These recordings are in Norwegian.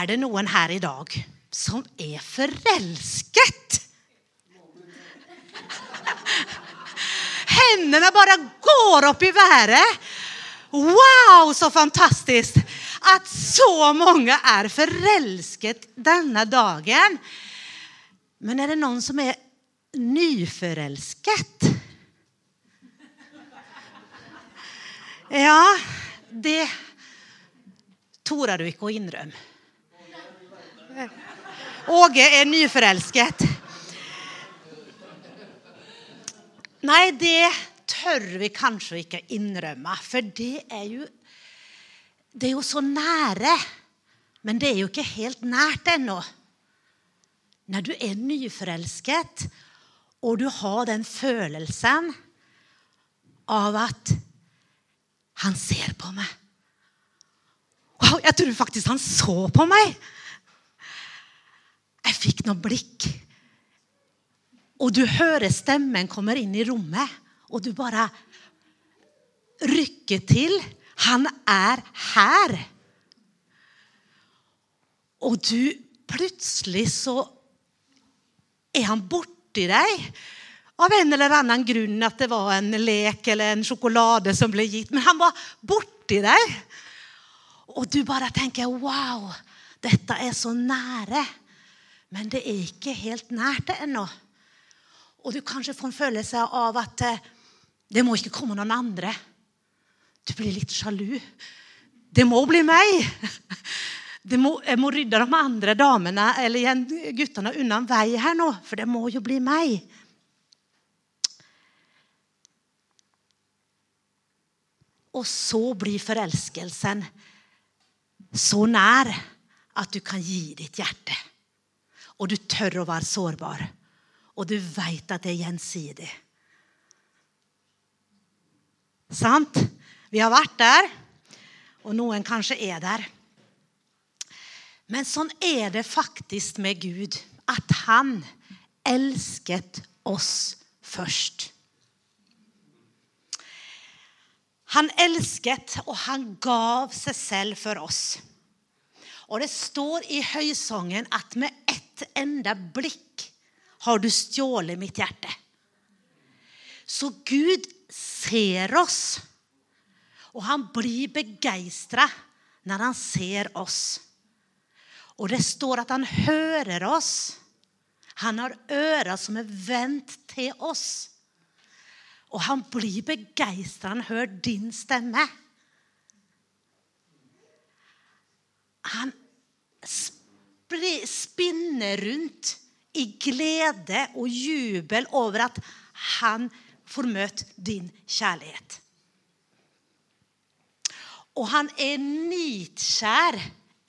Er det noen her i dag som er forelsket? Hendene bare går opp i været. Wow, så fantastisk at så mange er forelsket denne dagen. Men er det noen som er nyforelsket? Ja, det torer du ikke å innrømme. Åge er nyforelsket. Nei, det tør vi kanskje ikke innrømme, for det er jo Det er jo så nære. Men det er jo ikke helt nært ennå. Når du er nyforelsket, og du har den følelsen av at han ser på meg. Wow, jeg tror faktisk han så på meg. Jeg fikk noe blikk. Og du hører stemmen kommer inn i rommet, og du bare rykker til. Han er her. Og du plutselig så er han borti deg. Av en eller annen grunn at det var en lek eller en sjokolade som ble gitt. Men han var borti deg. Og du bare tenker Wow, dette er så nære. Men det er ikke helt nært det ennå. Og du kanskje får en følelse av at eh, det må ikke komme noen andre. Du blir litt sjalu. Det må bli meg. Må, jeg må rydde de andre damene eller guttene unna en vei her nå, for det må jo bli meg. Og så blir forelskelsen så nær at du kan gi ditt hjerte. Og du tør å være sårbar. Og du veit at det er gjensidig. Sant? Vi har vært der, og noen kanskje er der. Men sånn er det faktisk med Gud. At han elsket oss først. Han elsket, og han gav seg selv for oss. Og det står i høysongen at med enda blikk har du stjålet mitt hjerte. Så Gud ser oss, og han blir begeistra når han ser oss. Og det står at han hører oss. Han har ører som er vendt til oss. Og han blir begeistra han hører din stemme. Han spinner rundt i glede og jubel over at han får møte din kjærlighet. Og han er nitskjær.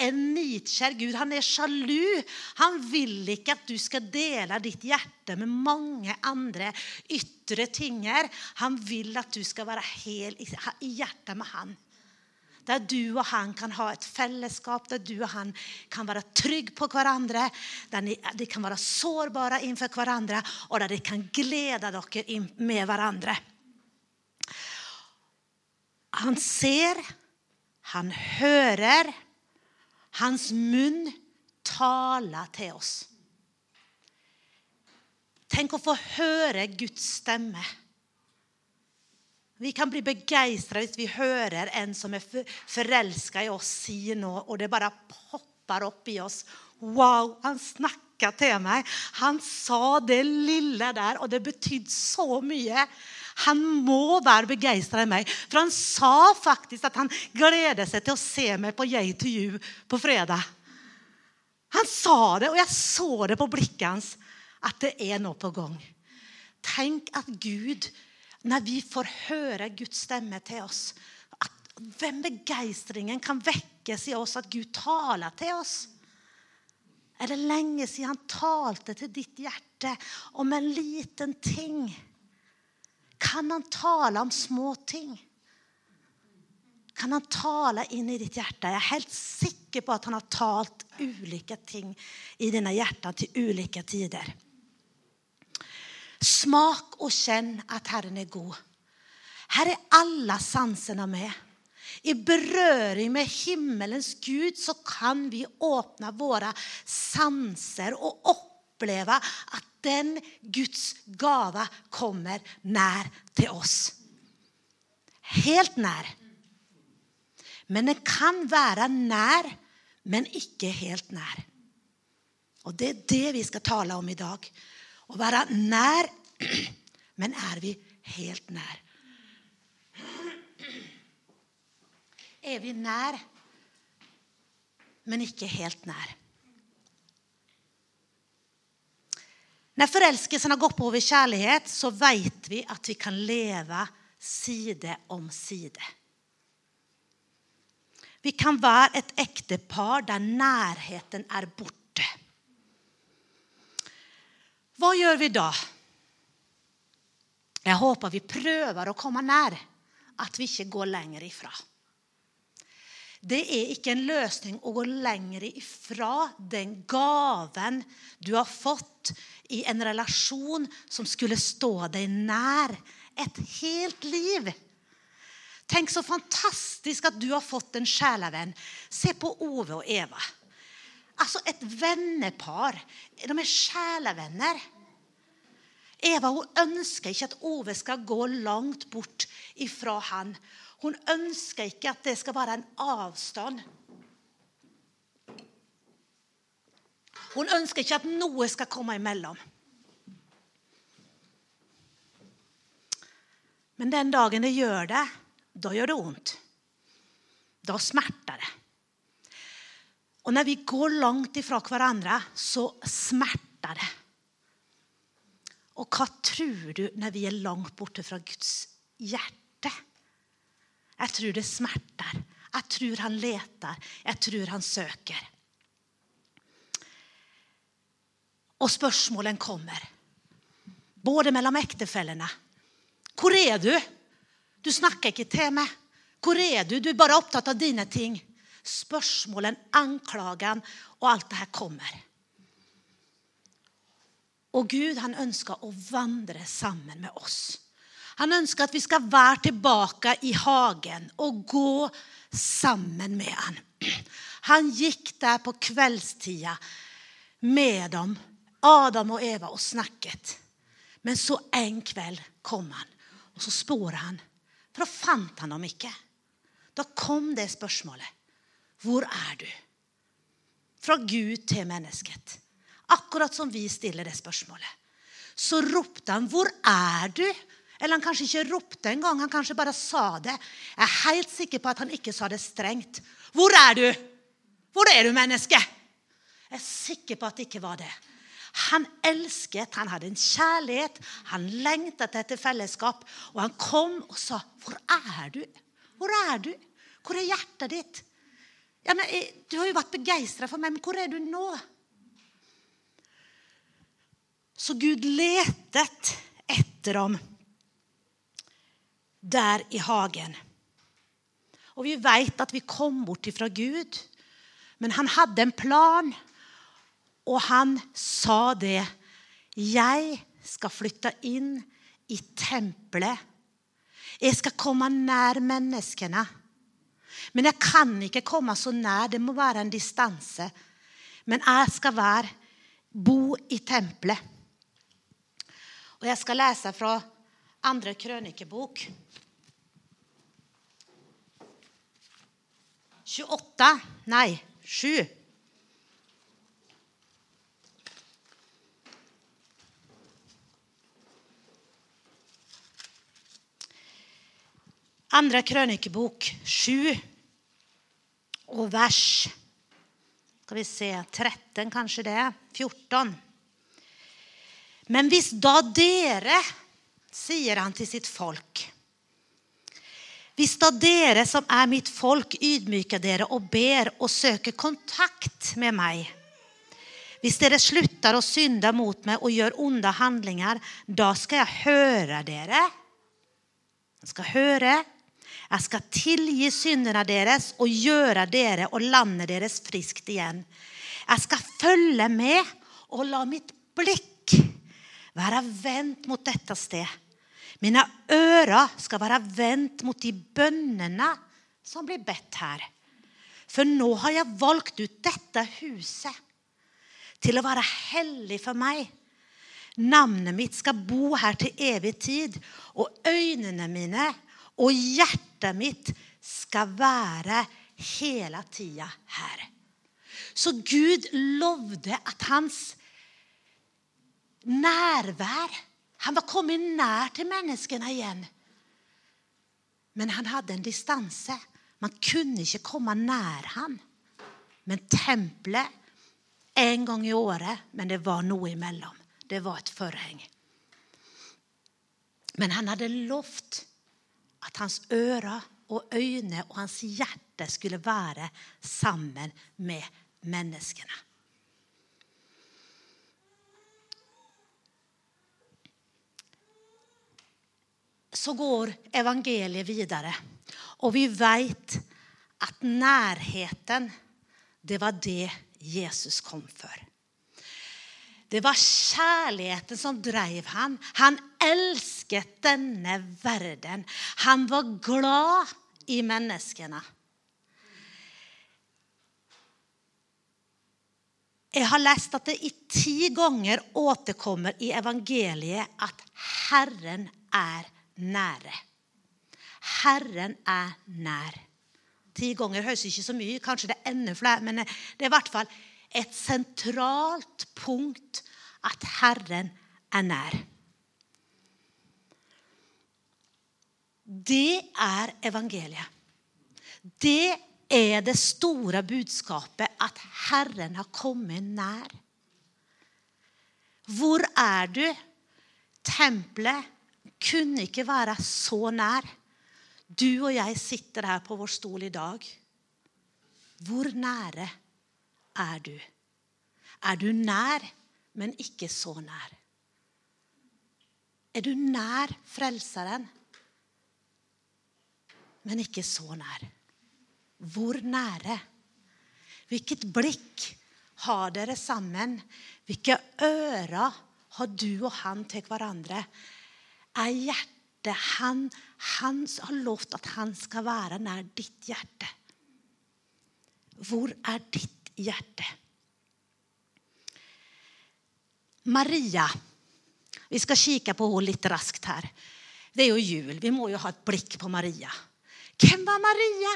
En nitskjær Gud. Han er sjalu. Han vil ikke at du skal dele ditt hjerte med mange andre ytre tinger. Han vil at du skal være hel i hjertet med han. Der du og han kan ha et fellesskap, der du og han kan være trygge på hverandre. Der de kan være sårbare innenfor hverandre, og der de kan glede dere med hverandre. Han ser, han hører. Hans munn taler til oss. Tenk å få høre Guds stemme. Vi kan bli begeistra hvis vi hører en som er forelska i oss, si noe, og det bare popper opp i oss. Wow, han snakka til meg. Han sa det lille der, og det betydde så mye. Han må være begeistra i meg. For han sa faktisk at han gleder seg til å se meg på Yay to You på fredag. Han sa det, og jeg så det på blikket hans, at det er noe på gang. Tenk at Gud når vi får høre Guds stemme til oss. At hvem begeistringen kan vekkes i oss at Gud taler til oss. Er det lenge siden han talte til ditt hjerte om en liten ting? Kan han tale om små ting? Kan han tale inn i ditt hjerte? Jeg er helt sikker på at han har talt ulike ting i dine hjerter til ulike tider. Smak og kjenn at Herren er god. Her er alle sansene med. I berøring med himmelens Gud så kan vi åpne våre sanser og oppleve at den Guds gave kommer nær til oss. Helt nær. Men den kan være nær, men ikke helt nær. Og det er det vi skal tale om i dag. Å være nær, men er vi helt nær? Er vi nær, men ikke helt nær? Når forelskelsen har gått på over kjærlighet, så vet vi at vi kan leve side om side. Vi kan være et ektepar der nærheten er borte. Hva gjør vi da? Jeg håper vi prøver å komme nær, at vi ikke går lenger ifra. Det er ikke en løsning å gå lenger ifra den gaven du har fått i en relasjon som skulle stå deg nær et helt liv. Tenk så fantastisk at du har fått en sjelevenn. Se på Ove og Eva. Altså et vennepar. De er sjelevenner. Eva hun ønsker ikke at Ove skal gå langt bort ifra han. Hun ønsker ikke at det skal være en avstand. Hun ønsker ikke at noe skal komme imellom. Men den dagen det gjør det, da gjør det vondt. Da smerter det. Og når vi går langt ifra hverandre, så smerter det. Og hva tror du når vi er langt borte fra Guds hjerte? Jeg tror det smerter. Jeg tror han leter. Jeg tror han søker. Og spørsmålene kommer. Både mellom ektefellene. Hvor er du? Du snakker ikke til meg. Hvor er du? Du er bare opptatt av dine ting. Spørsmålene, anklagen og alt det her kommer. Og Gud han ønsker å vandre sammen med oss. Han ønsker at vi skal være tilbake i hagen og gå sammen med han. Han gikk der på kveldstida med dem, Adam og Eva, og snakket. Men så en kveld kom han, og så spor han. For da fant han dem ikke. Da kom det spørsmålet. Hvor er du? Fra Gud til mennesket. Akkurat som vi stiller det spørsmålet. Så ropte han, 'Hvor er du?' Eller han kanskje ikke ropte engang, han kanskje bare sa det. Jeg er helt sikker på at han ikke sa det strengt. 'Hvor er du? Hvor er du, menneske?' Jeg er sikker på at det ikke var det. Han elsket, han hadde en kjærlighet, han lengtet etter fellesskap. Og han kom og sa, 'Hvor er du? Hvor er du? Hvor er hjertet ditt?' Ja, men, eh, 'Du har jo vært begeistra for meg, men hvor er du nå?' Så Gud letet etter dem der i hagen. Og vi vet at vi kom bort fra Gud, men han hadde en plan. Og han sa det. Jeg skal flytte inn i tempelet. Jeg skal komme nær menneskene. Men jeg kan ikke komme så nær. Det må være en distanse. Men jeg skal være, bo i tempelet. Og jeg skal lese fra andre krønikebok. 28 Nei, 7. Andre krønikebok 7 og vers Skal vi se 13, kanskje det? 14. Men hvis da dere, sier han til sitt folk hvis da dere som er mitt folk, ydmyker dere og ber og søker kontakt med meg Hvis dere slutter å synde mot meg og gjør onde handlinger, da skal jeg høre dere. Jeg skal høre. Jeg skal tilgi syndene deres og gjøre dere og landet deres friskt igjen. Jeg skal følge med og la mitt blikk være vendt mot dette sted mine ører skal være vendt mot de bønnene som blir bedt her. For nå har jeg valgt ut dette huset til å være hellig for meg. Navnet mitt skal bo her til evig tid, og øynene mine og hjertet mitt skal være hele tida her. Så Gud lovde at hans nærvær Han var kommet nær til menneskene igjen. Men han hadde en distanse. Man kunne ikke komme nær ham. Men tempelet en gang i året, men det var noe imellom. Det var et forheng. Men han hadde lovt at hans ører og øyne og hans hjerte skulle være sammen med menneskene. Så går evangeliet videre, og vi vet at nærheten, det var det Jesus kom for. Det var kjærligheten som drev han. Han elsket denne verden. Han var glad i menneskene. Jeg har lest at det i ti ganger återkommer i evangeliet at Herren er nære. Herren er nær. Ti ganger høres ikke så mye, kanskje det er enda flere, men det er i hvert fall et sentralt punkt at Herren er nær. Det er evangeliet. Det er det store budskapet at Herren har kommet nær. Hvor er du? Tempelet kunne ikke være så nær. Du og jeg sitter her på vår stol i dag. Hvor nære er du? Er du nær, men ikke så nær? Er du nær Frelseren, men ikke så nær? Hvor nære? Hvilket blikk har dere sammen? Hvilke ører har du og han til hverandre? Er hjertet han, han har lovt at han skal være nær ditt hjerte? Hvor er ditt hjerte? Maria. Vi skal kikke på henne litt raskt her. Det er jo jul. Vi må jo ha et blikk på Maria. Hvem var Maria?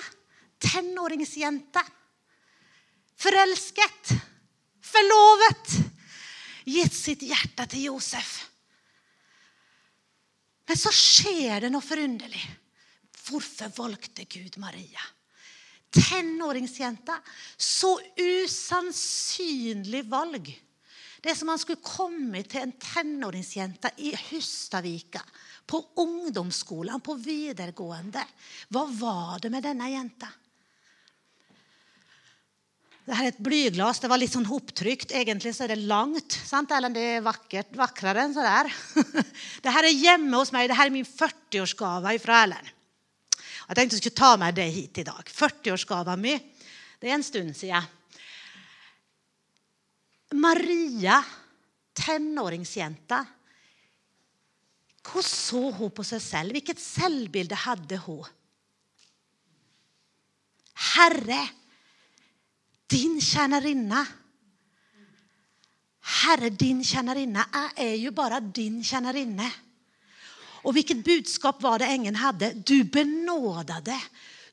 Tenåringsjente. Forelsket. Forlovet. Gitt sitt hjerte til Josef. Men så skjer det noe forunderlig. Hvorfor valgte Gud Maria? Tenåringsjenta. Så usannsynlig valg. Det er som han skulle komme til en tenåringsjente i Hustadvika. På ungdomsskolen, på videregående. Hva var det med denne jenta? Dette er et blyglass. Det var litt sånn hoptrykt. Egentlig så er det langt. sant? Eller det er vakkert, vakrere enn så der. Dette er hjemme hos meg. Dette er min 40-årsgave fra Erlend. Jeg tenkte jeg skulle ta med det hit i dag. 40-årsgava mi. Det er en stund siden. Maria, tenåringsjenta, hvordan så hun på seg selv? Hvilket selvbilde hadde hun? Herre, din tjenerinne. Herre, din tjenerinne. Jeg er jo bare din tjenerinne. Og hvilket budskap var det engen hadde? Du benådede.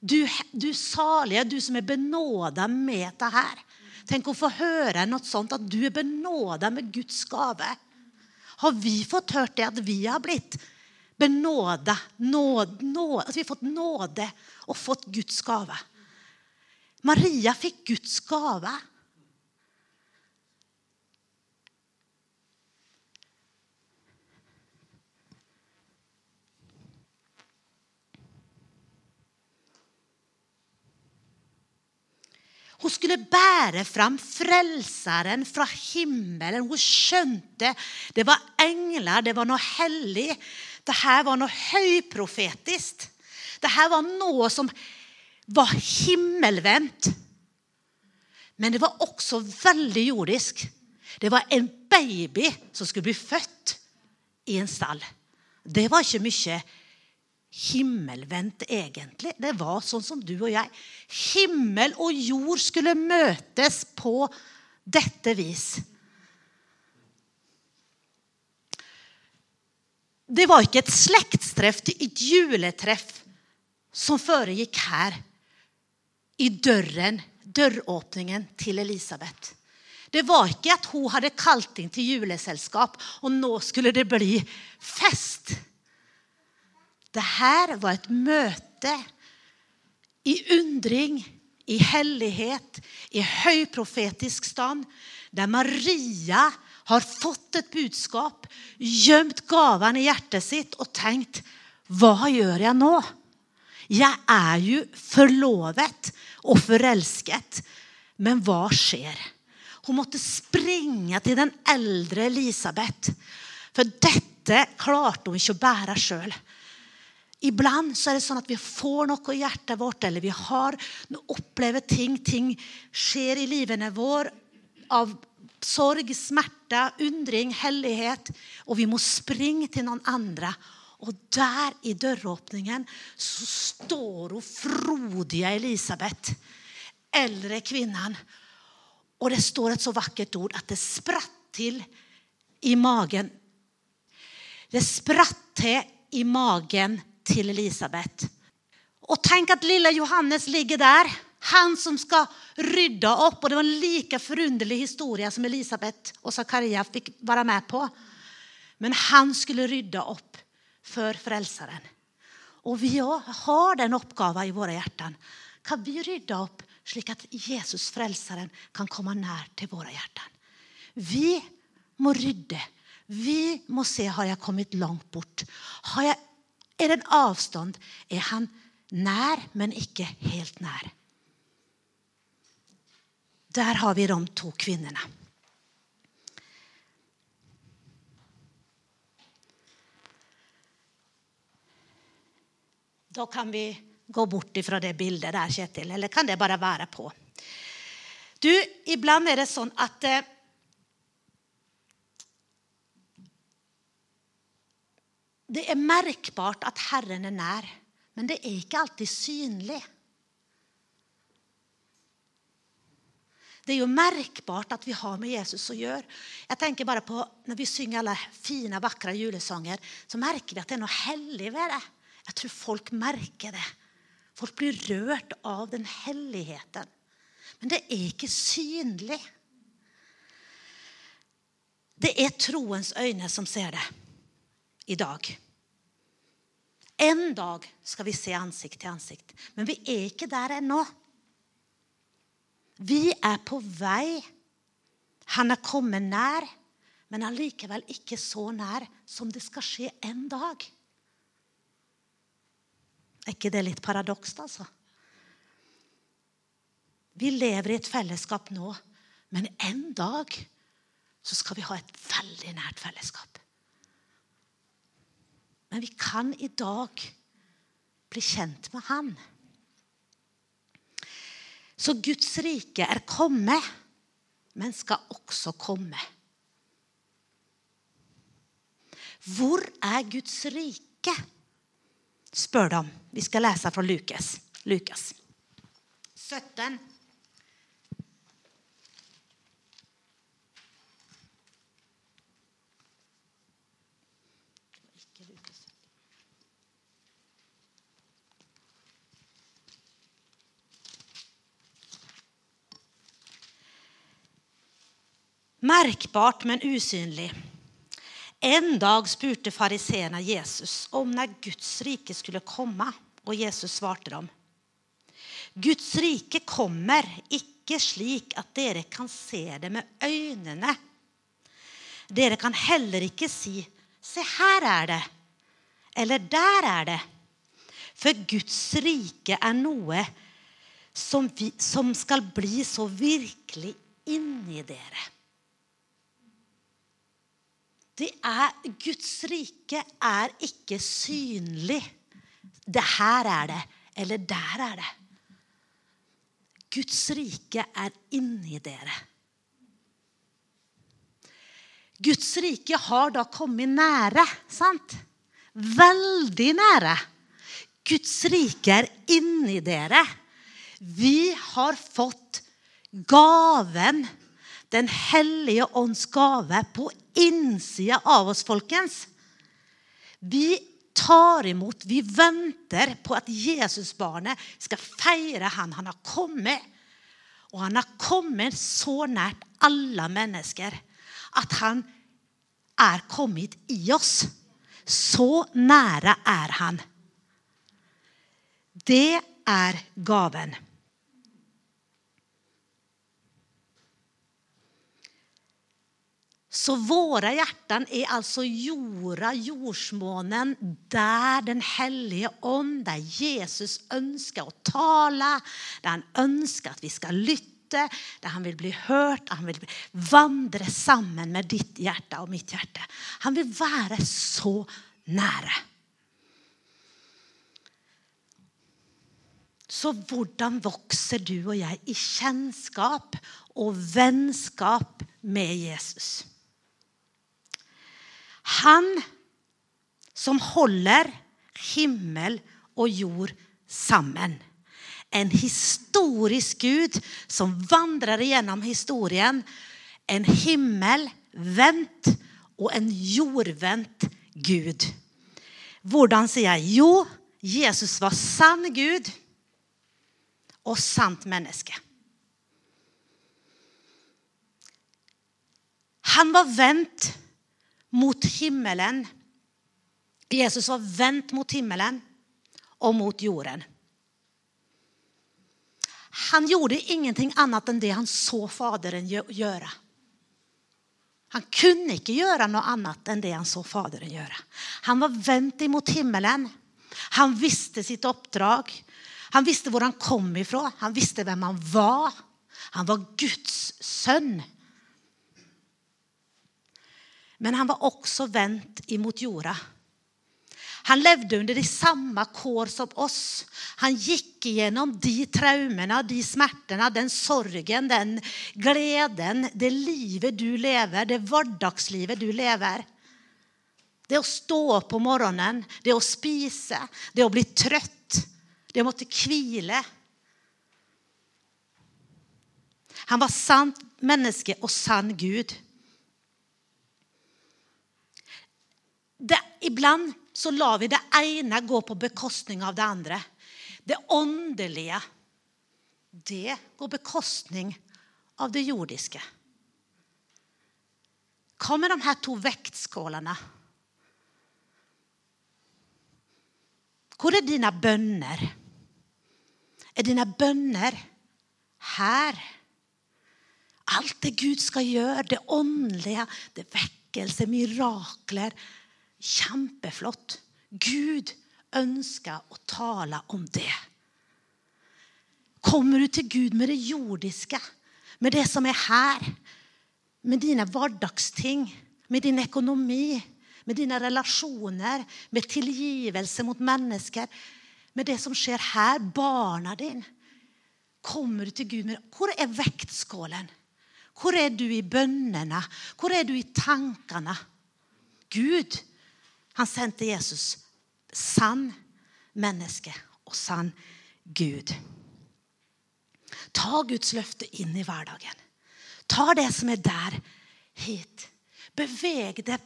Du, du salige, du som er benåda med dette her. Tenk å få høre noe sånt, at du er benåda med Guds gave. Har vi fått hørt det, at vi har blitt benåda, nåd, nåd, at vi har fått nåde og fått Guds gave? Maria fikk Guds gave. Hun skulle bære fram frelseren fra himmelen. Hun skjønte det var engler, det var noe hellig. Dette var noe høyprofetisk. Dette var noe som var himmelvendt. Men det var også veldig jordisk. Det var en baby som skulle bli født i en stall. Det var ikke mye himmelvendt, egentlig. Det var sånn som du og jeg. Himmel og jord skulle møtes på dette vis. Det var ikke et slektstreff, til et juletreff, som foregikk her i døren, døråpningen til Elisabeth. Det var ikke at hun hadde kalt inn til juleselskap, og nå skulle det bli fest. Det her var et møte i undring, i hellighet, i høyprofetisk stand, der Maria har fått et budskap, gjemt gaven i hjertet sitt og tenkt Hva gjør jeg nå? Jeg er jo forlovet og forelsket, men hva skjer? Hun måtte springe til den eldre Elisabeth, for dette klarte hun ikke å bære sjøl. Iblant så er det sånn at vi får noe i hjertet vårt, eller vi har, opplever ting. Ting skjer i livene våre av sorg, smerte, undring, hellighet. Og vi må springe til noen andre og der i døråpningen så står hun frodige Elisabeth, eldre kvinnen. Og det står et så vakkert ord at det spratt til i magen. Det spratt til i magen til Elisabeth. Og tenk at lille Johannes ligger der. Han som skal rydde opp. Og det var en like forunderlig historie som Elisabeth og Zakaria fikk være med på. Men han skulle rydde opp for Frelseren. Og vi har den oppgaven i våre hjerter. Kan vi rydde opp slik at Jesus, Frelseren, kan komme nær til våre hjerter? Vi må rydde. Vi må se har jeg kommet langt bort. Har Jeg, er det en avstand? Er han nær, men ikke helt nær? Der har vi de to kvinnene. Da kan vi gå bort fra det bildet der, Kjetil. Eller kan det bare være på? Du, iblant er det sånn at Det er merkbart at Herren er nær, men det er ikke alltid synlig. Det er jo merkbart at vi har med Jesus å gjøre. Jeg tenker bare på Når vi synger alle fine, vakre julesanger, så merker vi at det er noe hellig ved det. Jeg tror folk merker det. Folk blir rørt av den helligheten. Men det er ikke synlig. Det er troens øyne som ser det i dag. En dag skal vi se ansikt til ansikt, men vi er ikke der ennå. Vi er på vei. Han er kommet nær, men allikevel ikke så nær som det skal skje en dag. Er ikke det litt paradoks, altså? Vi lever i et fellesskap nå, men en dag så skal vi ha et veldig nært fellesskap. Men vi kan i dag bli kjent med Han. Så Guds rike er kommet, men skal også komme. Hvor er Guds rike? spør de. Vi skal lese fra Lukas. Lukas 17. Merkbart, men usynlig. En dag spurte fariseerne Jesus om når Guds rike skulle komme, og Jesus svarte dem. Guds rike kommer ikke slik at dere kan se det med øynene. Dere kan heller ikke si 'Se, her er det', eller 'Der er det'. For Guds rike er noe som, vi, som skal bli så virkelig inni dere. Er, Guds rike er ikke synlig. Det her er det, eller der er det. Guds rike er inni dere. Guds rike har da kommet nære, sant? Veldig nære. Guds rike er inni dere. Vi har fått gaven, Den hellige ånds gave, på innsida av oss, folkens. Vi tar imot, vi venter på at Jesusbarnet skal feire han. Han har kommet. Og han har kommet så nært alle mennesker at han er kommet i oss. Så nære er han. Det er gaven. Så våre hjerter er altså jorda, jordsmånen, der Den hellige ånd, der Jesus ønsker å tale, der han ønsker at vi skal lytte, der han vil bli hørt, han vil vandre sammen med ditt hjerte og mitt hjerte. Han vil være så nære. Så hvordan vokser du og jeg i kjennskap og vennskap med Jesus? Han som holder himmel og jord sammen. En historisk Gud som vandrer gjennom historien. En himmelvendt og en jordvendt Gud. Hvordan sier jeg? Jo, Jesus var sann Gud og sant menneske. Han var vendt mot himmelen. Jesus var vendt mot himmelen og mot jorden. Han gjorde ingenting annet enn det han så Faderen gjøre. Han kunne ikke gjøre noe annet enn det han så Faderen gjøre. Han var vendt imot himmelen. Han visste sitt oppdrag. Han visste hvor han kom ifra. Han visste hvem han var. Han var Guds sønn. Men han var også vendt imot jorda. Han levde under de samme kår som oss. Han gikk igjennom de traumene, de smertene, den sorgen, den gleden, det livet du lever, det hverdagslivet du lever. Det å stå opp om morgenen, det å spise, det å bli trøtt, det å måtte hvile. Han var sant menneske og sann Gud. Det, iblant så lar vi det ene gå på bekostning av det andre. Det åndelige, det går bekostning av det jordiske. Hva med de her to vektskålene? Hvor er dine bønner? Er dine bønner her? Alt det Gud skal gjøre, det åndelige, det vekkelse, mirakler Kjempeflott. Gud ønsker å tale om det. Kommer du til Gud med det jordiske, med det som er her, med dine hverdagsting, med din økonomi, med dine relasjoner, med tilgivelse mot mennesker, med det som skjer her, barna dine Kommer du til Gud med Hvor er vektskålen? Hvor er du i bønnene? Hvor er du i tankene? Gud han sendte Jesus, sann menneske og sann Gud. Ta Guds løfte inn i hverdagen. Ta det som er der, hit. Beveg det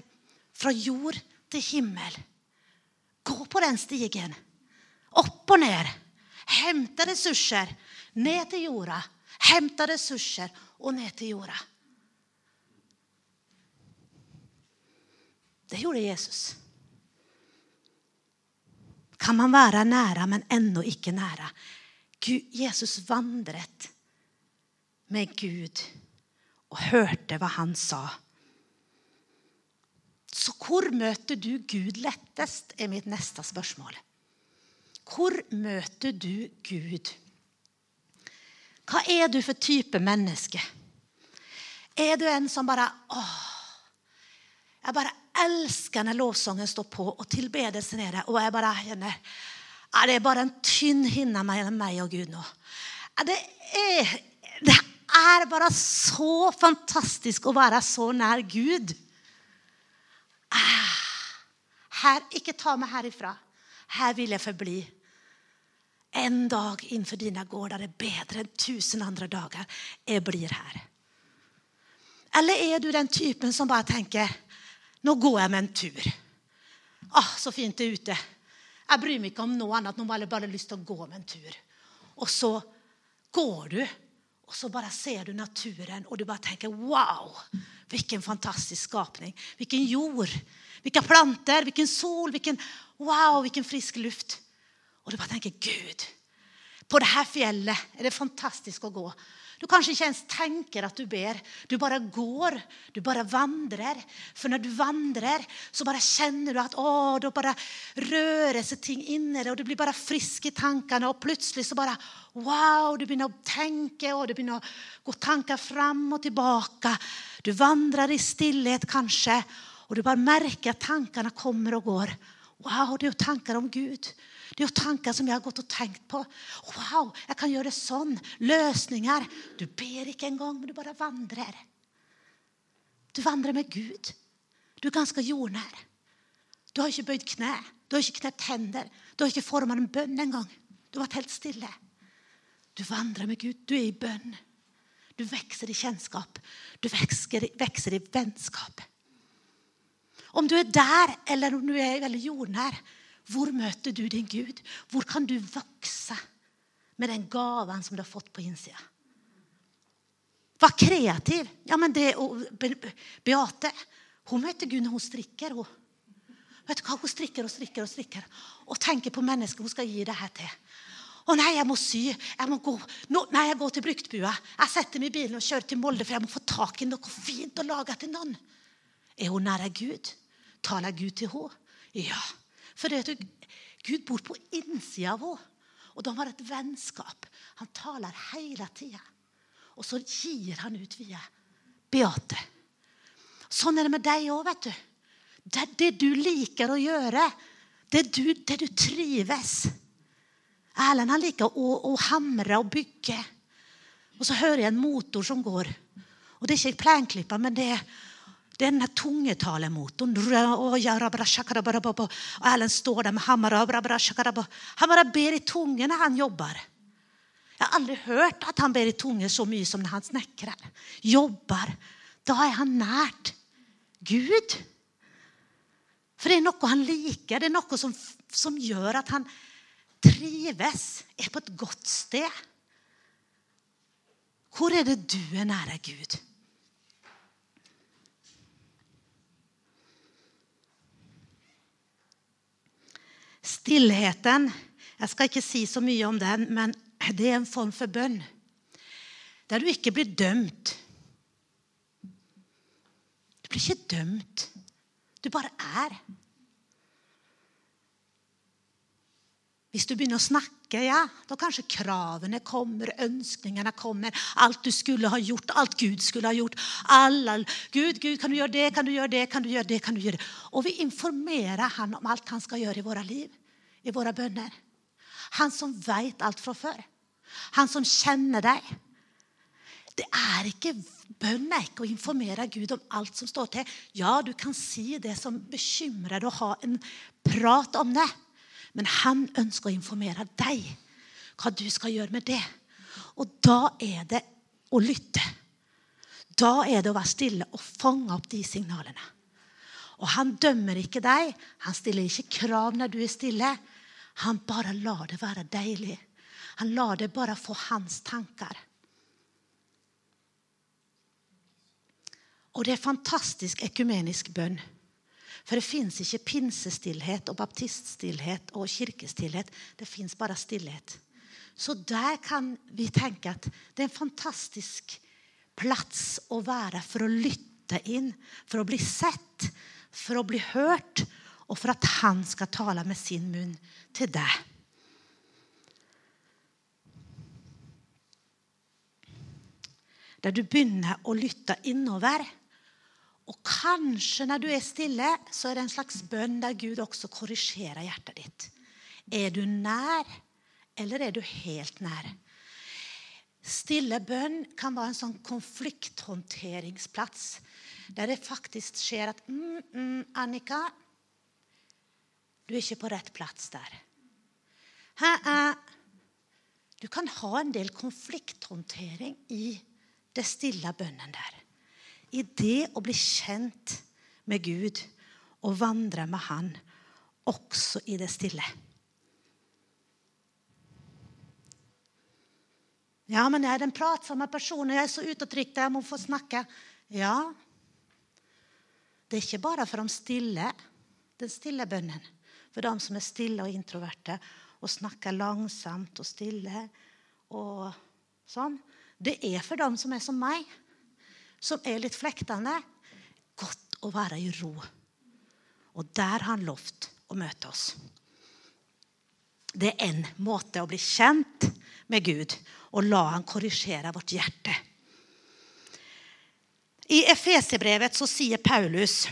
fra jord til himmel. Gå på den stigen. Opp og ned. Hente ressurser ned til jorda. Hente ressurser og ned til jorda. Det gjorde Jesus kan man være nære, men ennå ikke nære. Jesus vandret med Gud og hørte hva han sa. Så hvor møter du Gud lettest, er mitt neste spørsmål. Hvor møter du Gud? Hva er du for type menneske? Er du en som bare åh, Jeg bare elsker når lovsangen står på, og tilbedelsen er der. Og jeg bare kjenner ja, Det er bare en tynn hinne mellom meg og Gud nå. Det, er, det er bare så fantastisk å være så nær Gud. Ah, her, ikke ta meg herifra. Her vil jeg forbli. en dag innenfor dine gårder er bedre enn tusen andre dager. Jeg blir her. Eller er du den typen som bare tenker nå går jeg med en tur. Ah, så fint det er ute. Jeg bryr meg ikke om noe annet. Nå har jeg bare lyst til å gå med en tur. Og så går du, og så bare ser du naturen, og du bare tenker wow! Hvilken fantastisk skapning. Hvilken jord. Hvilke planter, hvilken sol, hvilken wow, hvilken frisk luft. Og du bare tenker Gud, på dette fjellet er det fantastisk å gå. Du kanskje ikke ens tenker at du ber. Du bare går. Du bare vandrer. For når du vandrer, så bare kjenner du at å, da bare rører seg ting inni deg, og du blir bare frisk i tankene. Og plutselig så bare wow, du begynner å tenke, og du begynner å gå tanker fram og tilbake. Du vandrer i stillhet kanskje, og du bare merker at tankene kommer og går. Wow, det er jo tanker om Gud. Det er jo tanker som jeg har gått og tenkt på. Wow, jeg kan gjøre det sånn. Løsninger. Du ber ikke engang, men du bare vandrer. Du vandrer med Gud. Du er ganske jordnær. Du har ikke bøyd kne. Du har ikke knept hender. Du har ikke formet en bønn engang. Du har vært helt stille. Du vandrer med Gud. Du er i bønn. Du vokser i kjennskap. Du vokser, vokser i vennskap. Om du er der, eller om du er veldig jordnær, hvor møter du din Gud? Hvor kan du vokse med den gaven som du har fått på innsida? Vær kreativ. Ja, men det, Beate hun møter Gud når hun strikker. Hun. Vet du hva? Hun strikker og strikker og strikker og tenker på mennesket hun skal gi det her til. Å nei, jeg må sy. Jeg må gå. Nå, nei, jeg går til bruktbua. Jeg setter meg i bilen og kjører til Molde, for jeg må få tak i noe fint å lage til noen. Er hun nær Gud? Taler Gud til henne? Ja. For det, Gud bor på innsida av henne. Og de har et vennskap. Han taler hele tida. Og så gir han ut via Beate. Sånn er det med deg òg, vet du. Det det du liker å gjøre. Det du, det du trives. Erlend han liker å, å hamre og bygge. Og så hører jeg en motor som går. Og Det er ikke plenklippa, men det er denne tungetalemotoren. Og Erlend står der med hammer. Han bare ber i tunge når han jobber. Jeg har aldri hørt at han ber i tunge så mye som når han snekrer. Jobber. Da er han nært Gud. For det er noe han liker. Det er noe som, som gjør at han trives, er på et godt sted. Hvor er det du er nære Gud? Stillheten Jeg skal ikke si så mye om den, men det er en form for bønn. Der du ikke blir dømt. Du blir ikke dømt. Du bare er. Hvis du begynner å snakke, ja, da kanskje kravene kommer, ønskningene kommer. Alt du skulle ha gjort, alt Gud skulle ha gjort. Alle, Gud, Gud, kan du gjøre det, kan du gjøre det, kan du gjøre det? kan du gjøre det? Og vi informerer han om alt han skal gjøre i våre liv i våre bønner. Han som vet alt fra før. Han som kjenner deg. Det er ikke Bønn ikke å informere Gud om alt som står til. Ja, du kan si det som bekymrer deg, og ha en prat om det. Men han ønsker å informere deg hva du skal gjøre med det. Og da er det å lytte. Da er det å være stille og fange opp de signalene. Og han dømmer ikke deg. Han stiller ikke krav når du er stille. Han bare lar det være deilig. Han lar det bare få hans tanker. Og det er fantastisk ekumenisk bønn. For det fins ikke pinsestillhet og baptiststillhet og kirkestillhet. Det fins bare stillhet. Så der kan vi tenke at det er en fantastisk plass å være for å lytte inn, for å bli sett, for å bli hørt, og for at han skal tale med sin munn til deg. Der du begynner å lytte innover. Og kanskje når du er stille, så er det en slags bønn der Gud også korrigerer hjertet ditt. Er du nær, eller er du helt nær? Stille bønn kan være en sånn konflikthåndteringsplass der det faktisk skjer at mm, mm, Annika, du er ikke på rett plass der. Hæ, Du kan ha en del konflikthåndtering i det stille bønnen der. I det å bli kjent med Gud og vandre med Han, også i det stille. Ja, men jeg er den pratsomme personen. Jeg er så utadtrykt. Jeg må få snakke. Ja. Det er ikke bare for de stille, den stille bønnen. For de som er stille og introverte og snakker langsomt og stille og sånn. Det er for dem som er som meg, som er litt flektende. Godt å være i ro. Og der har han lovt å møte oss. Det er en måte å bli kjent med Gud og la han korrigere vårt hjerte. I Efesebrevet sier Paulus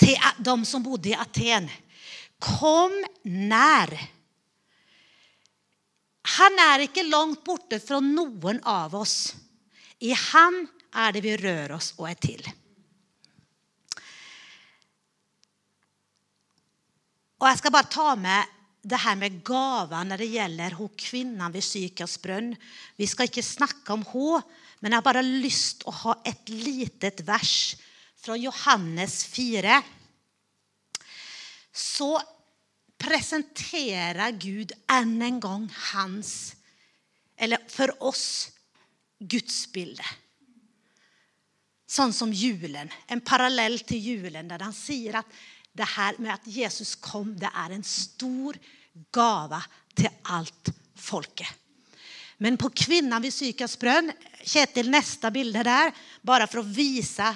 til de som bodde i Aten Kom nær. Han er ikke langt borte fra noen av oss. I ham er det vi rører oss og er til. Og Jeg skal bare ta med det her med gaver når det gjelder hun kvinnen ved Sykers brønn. Vi skal ikke snakke om henne, men jeg har bare lyst til å ha et lite vers fra Johannes 4. Så presenterer Gud enn en gang hans, eller for oss, gudsbilde. Sånn som julen. En parallell til julen, der han sier at det her med at Jesus kom, det er en stor gave til alt folket. Men på kvinnan ved Sykars brønn Kjetil, neste bilde der, bare for å vise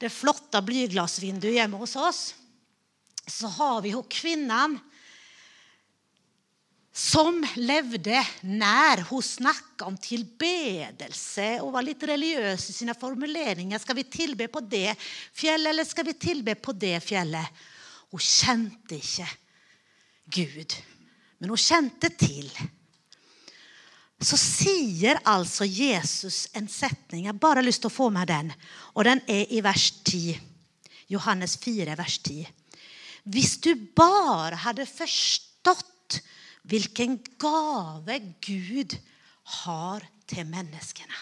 det flotte blyglassvinduet hjemme hos oss, så har vi hun kvinnen som levde nær. Hun snakka om tilbedelse og var litt religiøs i sine formuleringer. Skal vi tilbe på det fjellet, eller skal vi tilbe på det fjellet? Hun kjente ikke Gud, men hun kjente til. Så sier altså Jesus en setning. Jeg har bare lyst til å få med den. Og den er i vers 10. Johannes 4, vers 10. Hvis du bare hadde forstått hvilken gave Gud har til menneskene.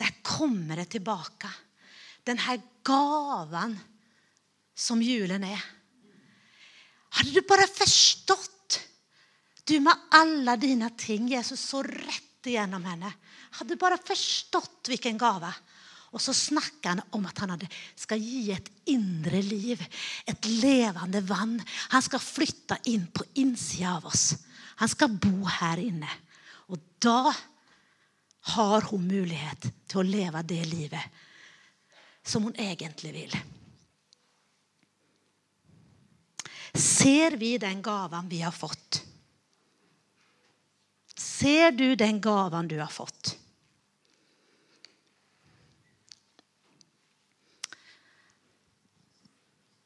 Der kommer det tilbake. Denne gaven som julen er. Hadde du bare forstått, du med alle dine ting Jesus så rett igjennom henne Hadde du bare forstått hvilken gave. Og så snakker han om at han skal gi et indre liv, et levende vann. Han skal flytte inn på innsida av oss. Han skal bo her inne. Og da har hun mulighet til å leve det livet som hun egentlig vil. Ser vi den gaven vi har fått? Ser du den gaven du har fått?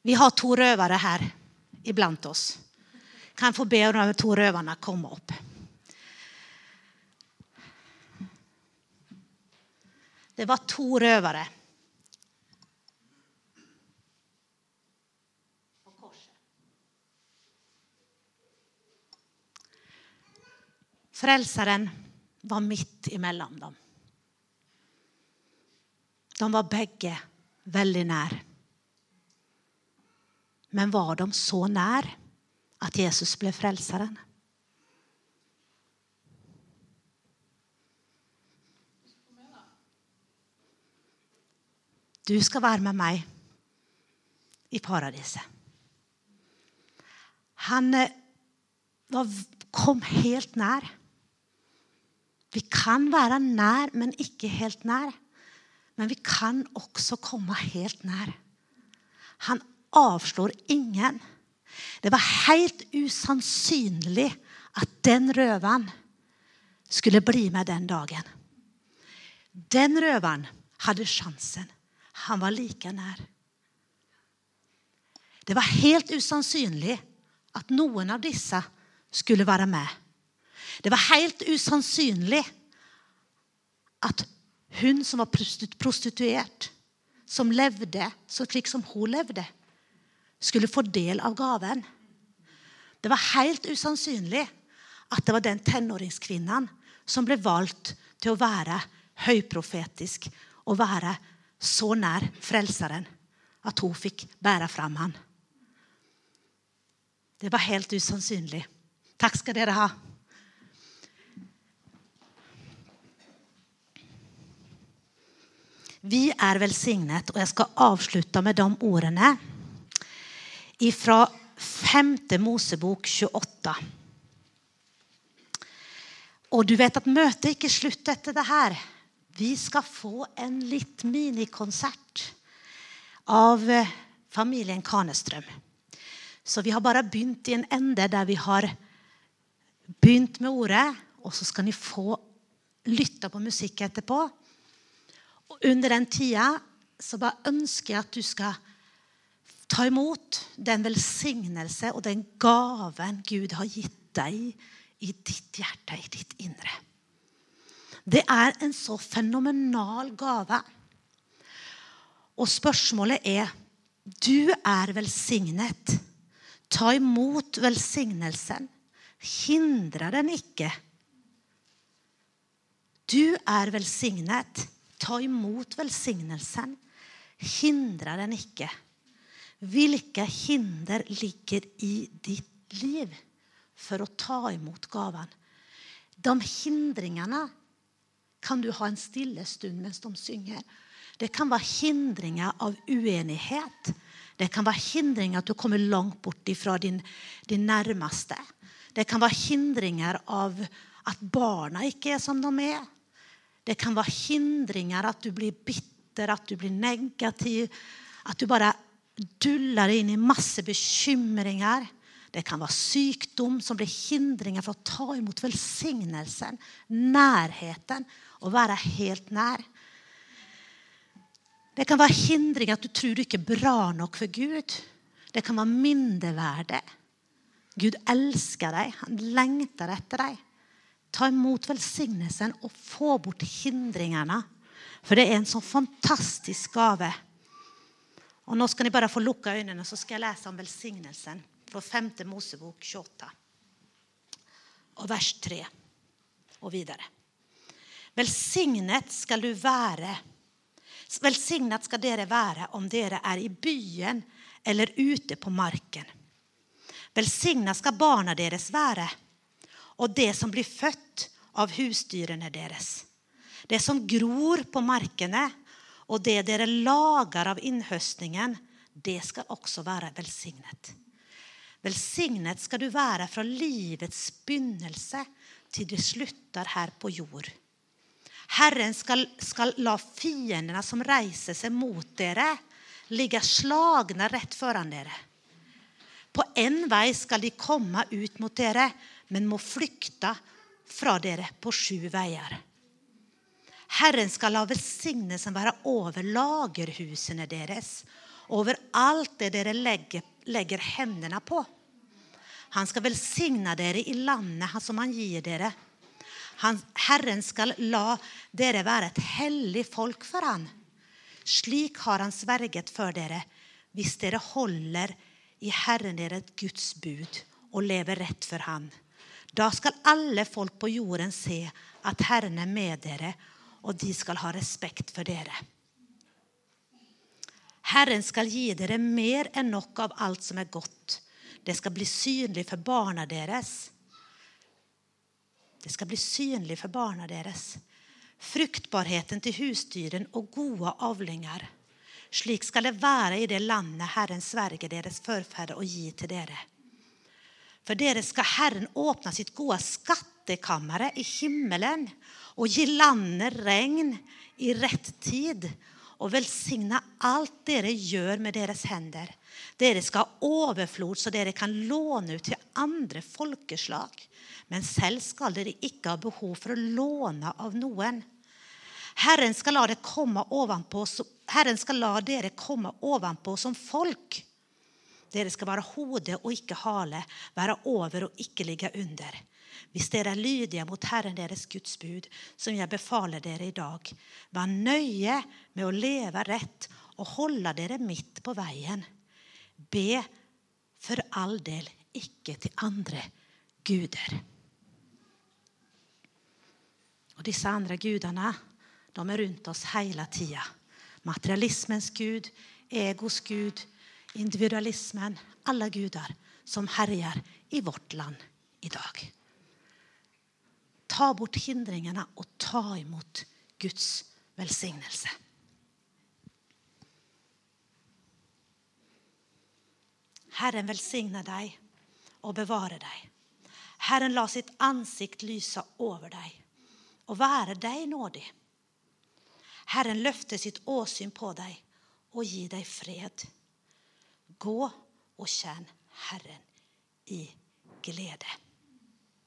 Vi har to røvere her iblant oss. Kan jeg få be de to røverne komme opp? Det var to røvere. Frelseren var midt imellom dem. De var begge veldig nær. Men var de så nær at Jesus ble frelseren? Du skal være med meg i paradiset. Han eh, kom helt nær. Vi kan være nær, men ikke helt nær. Men vi kan også komme helt nær. Han avslår ingen. Det var helt usannsynlig at den røveren skulle bli med den dagen. Den røveren hadde sjansen. Han var like nær. Det var helt usannsynlig at noen av disse skulle være med. Det var helt usannsynlig at hun som var prostituert, som levde slik som hun levde, skulle få del av gaven. Det var helt usannsynlig at det var den tenåringskvinnen som ble valgt til å være høyprofetisk og være så nær Frelseren at hun fikk bære fram han. Det var helt usannsynlig. Takk skal dere ha. Vi er velsignet, og jeg skal avslutte med de ordene fra 5. Mosebok 28. Og du vet at møtet ikke slutter etter det her. Vi skal få en litt minikonsert av eh, familien Kanestrøm. Så vi har bare begynt i en ende der vi har begynt med ordet, og så skal ni få lytte på musikk etterpå. Og under den tida så bare ønsker jeg at du skal ta imot den velsignelse og den gaven Gud har gitt deg i ditt hjerte, i ditt indre. Det er en så fenomenal gave. Og spørsmålet er Du er velsignet. Ta imot velsignelsen. Hindre den ikke. Du er velsignet. Ta imot velsignelsen. Hindre den ikke. Hvilke hinder ligger i ditt liv for å ta imot gaven? De hindringene kan du ha en stille stund mens de synger. Det kan være hindringer av uenighet. Det kan være hindringer at du kommer langt bort fra din, din nærmeste. Det kan være hindringer av at barna ikke er som de er. Det kan være hindringer at du blir bitter, at du blir negativ. At du bare duller inn i masse bekymringer. Det kan være sykdom som blir hindringer for å ta imot velsignelsen, nærheten, og være helt nær. Det kan være hindringer at du tror du ikke er bra nok for Gud. Det kan være mindreverdig. Gud elsker deg. Han lengter etter deg. Ta imot velsignelsen og få bort hindringene. For det er en sånn fantastisk gave. Og Nå skal ni bare få lukke øynene, så skal jeg lese om velsignelsen fra 5. Mosebok 28, og vers 3 og videre. Velsignet skal du være. Velsignet skal dere være om dere er i byen eller ute på marken. Velsignet skal barna deres være, og det som blir født av husdyrene deres. Det som gror på markene, og det dere lager av innhøstningen, det skal også være velsignet. Velsignet skal du være fra livets begynnelse til det slutter her på jord. Herren skal, skal la fiendene som reiser seg mot dere, ligge slagne rett foran dere. På en vei skal de komme ut mot dere, men må flykte fra dere på sju veier. Herren skal la velsignelsen være over lagerhusene deres, over alt det dere legger, legger hendene på. Han skal velsigne dere i landet som han gir dere. Han, Herren skal la dere være et hellig folk for han. Slik har han sverget for dere hvis dere holder i Herren deres Guds bud og lever rett for han. Da skal alle folk på jorden se at Herren er med dere, og de skal ha respekt for dere. Herren skal gi dere mer enn nok av alt som er godt. Det skal bli synlig for barna deres det skal bli synlig for barna deres. Fruktbarheten til husdyren og gode avlinger. Slik skal det være i det landet Herren sverger deres forfedre å gi til dere. For dere skal Herren åpne sitt gode skattkammere i himmelen og gi landet regn i rett tid og velsigne alt dere gjør med deres hender. Dere skal ha overflod, så dere kan låne ut til andre folkeslag. Men selv skal dere ikke ha behov for å låne av noen. Herren skal la, ovenpå, Herren skal la dere komme ovenpå som folk. Dere skal være hode og ikke hale, være over og ikke ligge under. Hvis dere er lydige mot Herren deres Guds bud, som jeg befaler dere i dag, vær nøye med å leve rett og holde dere midt på veien. Be for all del ikke til andre guder. Og disse andre gudene de er rundt oss hele tida. Materialismens gud, egos gud, individualismen. Alle guder som herjer i vårt land i dag. Ta bort hindringene og ta imot Guds velsignelse. Herren velsigne deg og bevare deg. Herren la sitt ansikt lyse over deg og være deg nådig. Herren løfte sitt åsyn på deg og gi deg fred. Gå og kjenn Herren i glede.